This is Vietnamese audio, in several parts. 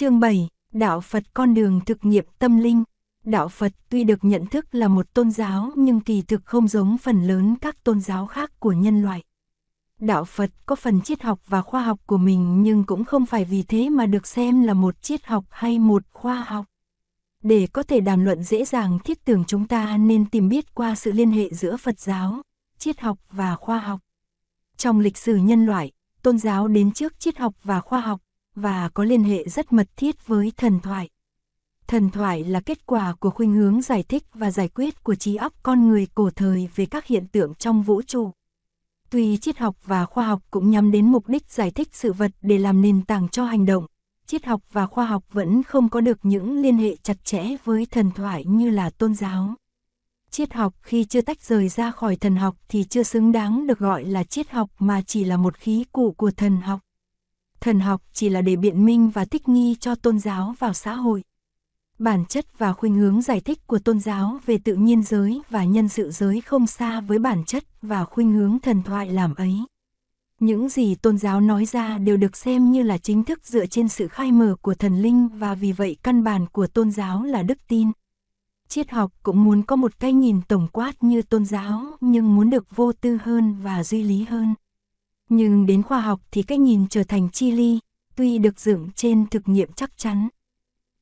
Chương 7, Đạo Phật con đường thực nghiệm tâm linh. Đạo Phật tuy được nhận thức là một tôn giáo nhưng kỳ thực không giống phần lớn các tôn giáo khác của nhân loại. Đạo Phật có phần triết học và khoa học của mình nhưng cũng không phải vì thế mà được xem là một triết học hay một khoa học. Để có thể đàm luận dễ dàng thiết tưởng chúng ta nên tìm biết qua sự liên hệ giữa Phật giáo, triết học và khoa học. Trong lịch sử nhân loại, tôn giáo đến trước triết học và khoa học, và có liên hệ rất mật thiết với thần thoại. Thần thoại là kết quả của khuynh hướng giải thích và giải quyết của trí óc con người cổ thời về các hiện tượng trong vũ trụ. Tuy triết học và khoa học cũng nhắm đến mục đích giải thích sự vật để làm nền tảng cho hành động, triết học và khoa học vẫn không có được những liên hệ chặt chẽ với thần thoại như là tôn giáo. Triết học khi chưa tách rời ra khỏi thần học thì chưa xứng đáng được gọi là triết học mà chỉ là một khí cụ của thần học thần học chỉ là để biện minh và thích nghi cho tôn giáo vào xã hội. Bản chất và khuynh hướng giải thích của tôn giáo về tự nhiên giới và nhân sự giới không xa với bản chất và khuynh hướng thần thoại làm ấy. Những gì tôn giáo nói ra đều được xem như là chính thức dựa trên sự khai mở của thần linh và vì vậy căn bản của tôn giáo là đức tin. Triết học cũng muốn có một cái nhìn tổng quát như tôn giáo nhưng muốn được vô tư hơn và duy lý hơn. Nhưng đến khoa học thì cách nhìn trở thành chi ly, tuy được dựng trên thực nghiệm chắc chắn.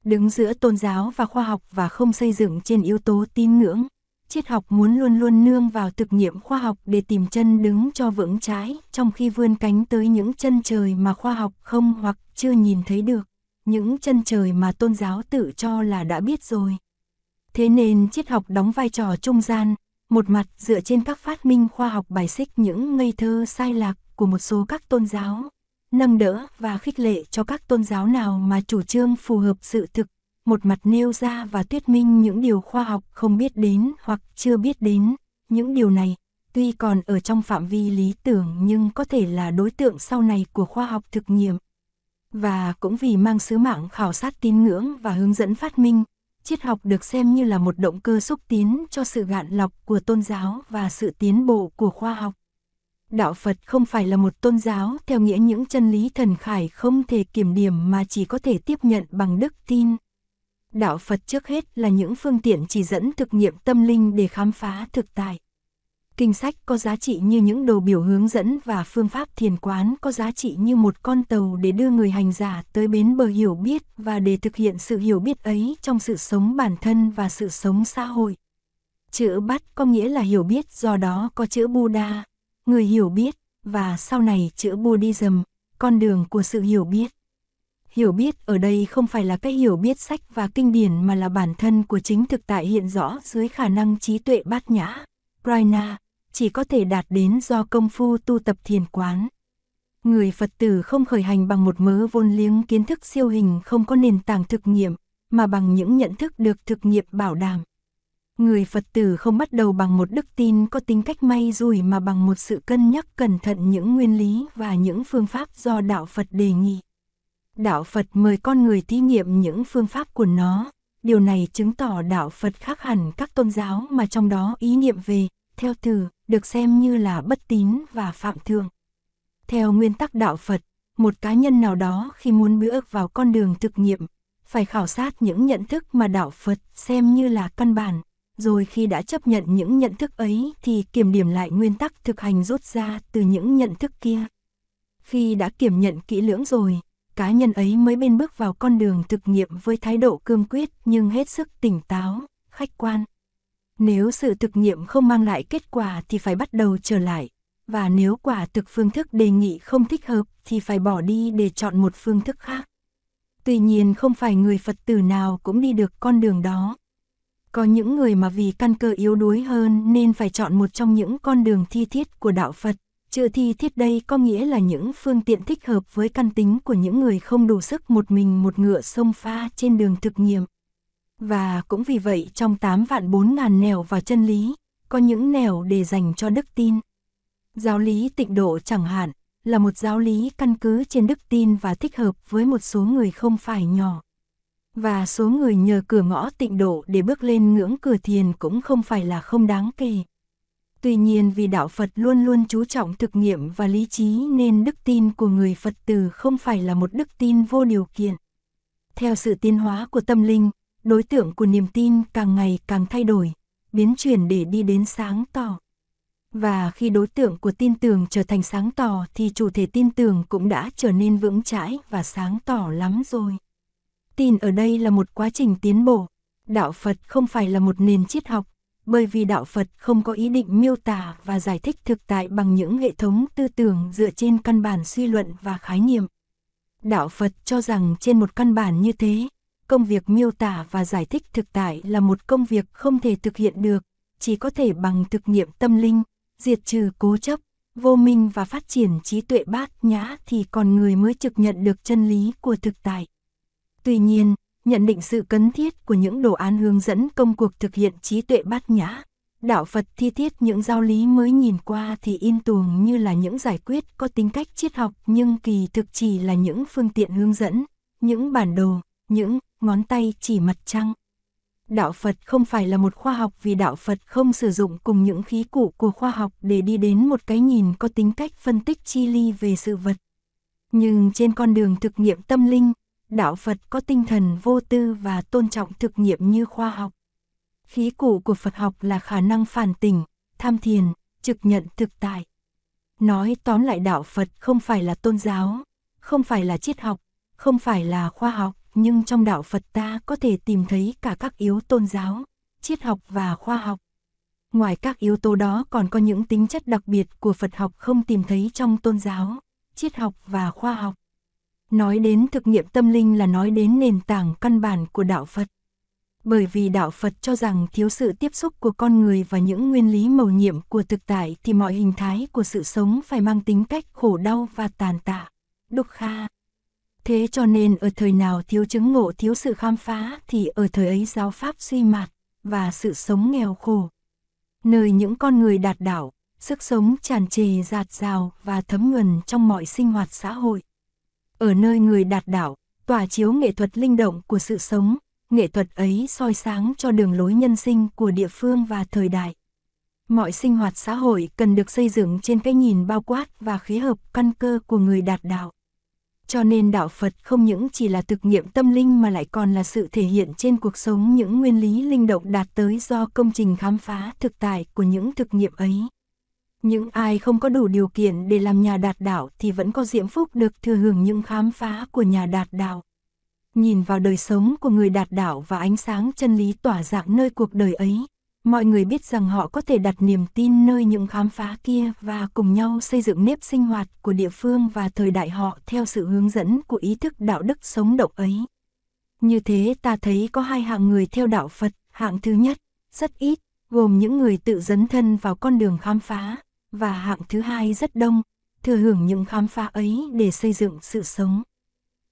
Đứng giữa tôn giáo và khoa học và không xây dựng trên yếu tố tín ngưỡng, triết học muốn luôn luôn nương vào thực nghiệm khoa học để tìm chân đứng cho vững trái, trong khi vươn cánh tới những chân trời mà khoa học không hoặc chưa nhìn thấy được, những chân trời mà tôn giáo tự cho là đã biết rồi. Thế nên triết học đóng vai trò trung gian, một mặt dựa trên các phát minh khoa học bài xích những ngây thơ sai lạc của một số các tôn giáo, nâng đỡ và khích lệ cho các tôn giáo nào mà chủ trương phù hợp sự thực, một mặt nêu ra và thuyết minh những điều khoa học không biết đến hoặc chưa biết đến. Những điều này, tuy còn ở trong phạm vi lý tưởng nhưng có thể là đối tượng sau này của khoa học thực nghiệm. Và cũng vì mang sứ mạng khảo sát tín ngưỡng và hướng dẫn phát minh, triết học được xem như là một động cơ xúc tiến cho sự gạn lọc của tôn giáo và sự tiến bộ của khoa học. Đạo Phật không phải là một tôn giáo theo nghĩa những chân lý thần khải không thể kiểm điểm mà chỉ có thể tiếp nhận bằng đức tin. Đạo Phật trước hết là những phương tiện chỉ dẫn thực nghiệm tâm linh để khám phá thực tại. Kinh sách có giá trị như những đồ biểu hướng dẫn và phương pháp thiền quán có giá trị như một con tàu để đưa người hành giả tới bến bờ hiểu biết và để thực hiện sự hiểu biết ấy trong sự sống bản thân và sự sống xã hội. Chữ bắt có nghĩa là hiểu biết do đó có chữ Buddha, người hiểu biết, và sau này chữa Buddhism, con đường của sự hiểu biết. Hiểu biết ở đây không phải là cái hiểu biết sách và kinh điển mà là bản thân của chính thực tại hiện rõ dưới khả năng trí tuệ bát nhã, prana, chỉ có thể đạt đến do công phu tu tập thiền quán. Người Phật tử không khởi hành bằng một mớ vôn liếng kiến thức siêu hình không có nền tảng thực nghiệm, mà bằng những nhận thức được thực nghiệm bảo đảm. Người Phật tử không bắt đầu bằng một đức tin có tính cách may rủi mà bằng một sự cân nhắc cẩn thận những nguyên lý và những phương pháp do Đạo Phật đề nghị. Đạo Phật mời con người thí nghiệm những phương pháp của nó. Điều này chứng tỏ Đạo Phật khác hẳn các tôn giáo mà trong đó ý niệm về, theo từ, được xem như là bất tín và phạm thượng. Theo nguyên tắc Đạo Phật, một cá nhân nào đó khi muốn bước vào con đường thực nghiệm, phải khảo sát những nhận thức mà Đạo Phật xem như là căn bản, rồi khi đã chấp nhận những nhận thức ấy thì kiểm điểm lại nguyên tắc thực hành rút ra từ những nhận thức kia. Khi đã kiểm nhận kỹ lưỡng rồi, cá nhân ấy mới bên bước vào con đường thực nghiệm với thái độ cương quyết nhưng hết sức tỉnh táo, khách quan. Nếu sự thực nghiệm không mang lại kết quả thì phải bắt đầu trở lại, và nếu quả thực phương thức đề nghị không thích hợp thì phải bỏ đi để chọn một phương thức khác. Tuy nhiên không phải người Phật tử nào cũng đi được con đường đó. Có những người mà vì căn cơ yếu đuối hơn nên phải chọn một trong những con đường thi thiết của đạo Phật. Chữ thi thiết đây có nghĩa là những phương tiện thích hợp với căn tính của những người không đủ sức một mình một ngựa sông pha trên đường thực nghiệm. Và cũng vì vậy trong 8 vạn 4 ngàn nẻo vào chân lý, có những nẻo để dành cho đức tin. Giáo lý tịnh độ chẳng hạn, là một giáo lý căn cứ trên đức tin và thích hợp với một số người không phải nhỏ và số người nhờ cửa ngõ tịnh độ để bước lên ngưỡng cửa thiền cũng không phải là không đáng kể. Tuy nhiên vì đạo Phật luôn luôn chú trọng thực nghiệm và lý trí nên đức tin của người Phật tử không phải là một đức tin vô điều kiện. Theo sự tiến hóa của tâm linh, đối tượng của niềm tin càng ngày càng thay đổi, biến chuyển để đi đến sáng tỏ. Và khi đối tượng của tin tưởng trở thành sáng tỏ thì chủ thể tin tưởng cũng đã trở nên vững chãi và sáng tỏ lắm rồi. Tin ở đây là một quá trình tiến bộ. Đạo Phật không phải là một nền triết học, bởi vì đạo Phật không có ý định miêu tả và giải thích thực tại bằng những hệ thống tư tưởng dựa trên căn bản suy luận và khái niệm. Đạo Phật cho rằng trên một căn bản như thế, công việc miêu tả và giải thích thực tại là một công việc không thể thực hiện được, chỉ có thể bằng thực nghiệm tâm linh, diệt trừ cố chấp, vô minh và phát triển trí tuệ bát nhã thì con người mới trực nhận được chân lý của thực tại. Tuy nhiên, nhận định sự cần thiết của những đồ án hướng dẫn công cuộc thực hiện trí tuệ bát nhã, đạo Phật thi thiết những giáo lý mới nhìn qua thì in tuồng như là những giải quyết có tính cách triết học nhưng kỳ thực chỉ là những phương tiện hướng dẫn, những bản đồ, những ngón tay chỉ mặt trăng. Đạo Phật không phải là một khoa học vì đạo Phật không sử dụng cùng những khí cụ của khoa học để đi đến một cái nhìn có tính cách phân tích chi ly về sự vật. Nhưng trên con đường thực nghiệm tâm linh, đạo Phật có tinh thần vô tư và tôn trọng thực nghiệm như khoa học. Khí cụ của Phật học là khả năng phản tỉnh, tham thiền, trực nhận thực tại. Nói tóm lại đạo Phật không phải là tôn giáo, không phải là triết học, không phải là khoa học, nhưng trong đạo Phật ta có thể tìm thấy cả các yếu tôn giáo, triết học và khoa học. Ngoài các yếu tố đó còn có những tính chất đặc biệt của Phật học không tìm thấy trong tôn giáo, triết học và khoa học. Nói đến thực nghiệm tâm linh là nói đến nền tảng căn bản của đạo Phật. Bởi vì đạo Phật cho rằng thiếu sự tiếp xúc của con người và những nguyên lý mầu nhiệm của thực tại thì mọi hình thái của sự sống phải mang tính cách khổ đau và tàn tạ. đục Kha Thế cho nên ở thời nào thiếu chứng ngộ thiếu sự khám phá thì ở thời ấy giáo pháp suy mạt và sự sống nghèo khổ. Nơi những con người đạt đạo, sức sống tràn trề giạt rào và thấm nhuần trong mọi sinh hoạt xã hội. Ở nơi người đạt đảo, tỏa chiếu nghệ thuật linh động của sự sống, nghệ thuật ấy soi sáng cho đường lối nhân sinh của địa phương và thời đại. Mọi sinh hoạt xã hội cần được xây dựng trên cái nhìn bao quát và khí hợp căn cơ của người đạt đạo. Cho nên đạo Phật không những chỉ là thực nghiệm tâm linh mà lại còn là sự thể hiện trên cuộc sống những nguyên lý linh động đạt tới do công trình khám phá thực tại của những thực nghiệm ấy. Những ai không có đủ điều kiện để làm nhà đạt đạo thì vẫn có diễm phúc được thừa hưởng những khám phá của nhà đạt đạo. Nhìn vào đời sống của người đạt đạo và ánh sáng chân lý tỏa dạng nơi cuộc đời ấy, mọi người biết rằng họ có thể đặt niềm tin nơi những khám phá kia và cùng nhau xây dựng nếp sinh hoạt của địa phương và thời đại họ theo sự hướng dẫn của ý thức đạo đức sống động ấy. Như thế ta thấy có hai hạng người theo đạo Phật, hạng thứ nhất, rất ít, gồm những người tự dấn thân vào con đường khám phá, và hạng thứ hai rất đông, thừa hưởng những khám phá ấy để xây dựng sự sống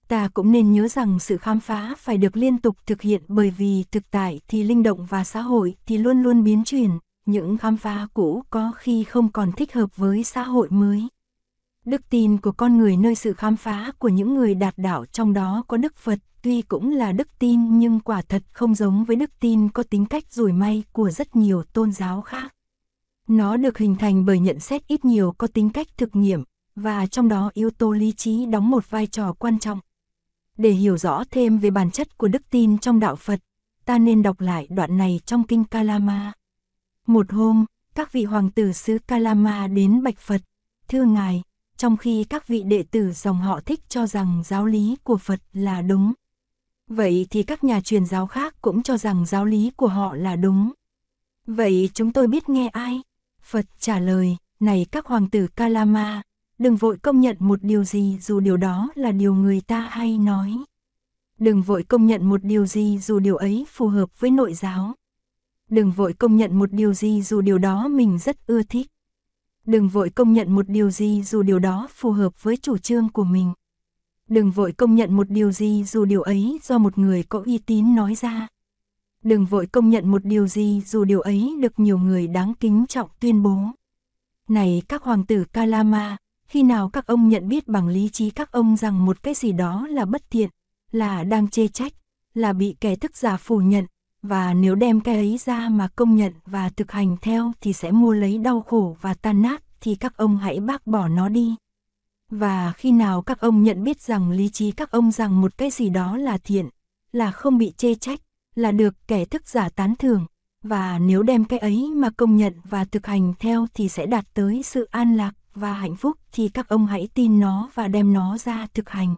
ta cũng nên nhớ rằng sự khám phá phải được liên tục thực hiện bởi vì thực tại thì linh động và xã hội thì luôn luôn biến chuyển, những khám phá cũ có khi không còn thích hợp với xã hội mới. Đức tin của con người nơi sự khám phá của những người đạt đạo trong đó có Đức Phật, tuy cũng là đức tin nhưng quả thật không giống với đức tin có tính cách rủi may của rất nhiều tôn giáo khác. Nó được hình thành bởi nhận xét ít nhiều có tính cách thực nghiệm, và trong đó yếu tố lý trí đóng một vai trò quan trọng. Để hiểu rõ thêm về bản chất của đức tin trong đạo Phật, ta nên đọc lại đoạn này trong kinh Kalama. Một hôm, các vị hoàng tử xứ Kalama đến bạch Phật, thưa ngài, trong khi các vị đệ tử dòng họ thích cho rằng giáo lý của Phật là đúng. Vậy thì các nhà truyền giáo khác cũng cho rằng giáo lý của họ là đúng. Vậy chúng tôi biết nghe ai? Phật trả lời, này các hoàng tử Kalama, đừng vội công nhận một điều gì dù điều đó là điều người ta hay nói. Đừng vội công nhận một điều gì dù điều ấy phù hợp với nội giáo. Đừng vội công nhận một điều gì dù điều đó mình rất ưa thích. Đừng vội công nhận một điều gì dù điều đó phù hợp với chủ trương của mình. Đừng vội công nhận một điều gì dù điều ấy do một người có uy tín nói ra. Đừng vội công nhận một điều gì dù điều ấy được nhiều người đáng kính trọng tuyên bố. Này các hoàng tử Kalama, khi nào các ông nhận biết bằng lý trí các ông rằng một cái gì đó là bất thiện, là đang chê trách, là bị kẻ thức giả phủ nhận, và nếu đem cái ấy ra mà công nhận và thực hành theo thì sẽ mua lấy đau khổ và tan nát thì các ông hãy bác bỏ nó đi. Và khi nào các ông nhận biết rằng lý trí các ông rằng một cái gì đó là thiện, là không bị chê trách, là được kẻ thức giả tán thưởng, và nếu đem cái ấy mà công nhận và thực hành theo thì sẽ đạt tới sự an lạc và hạnh phúc thì các ông hãy tin nó và đem nó ra thực hành.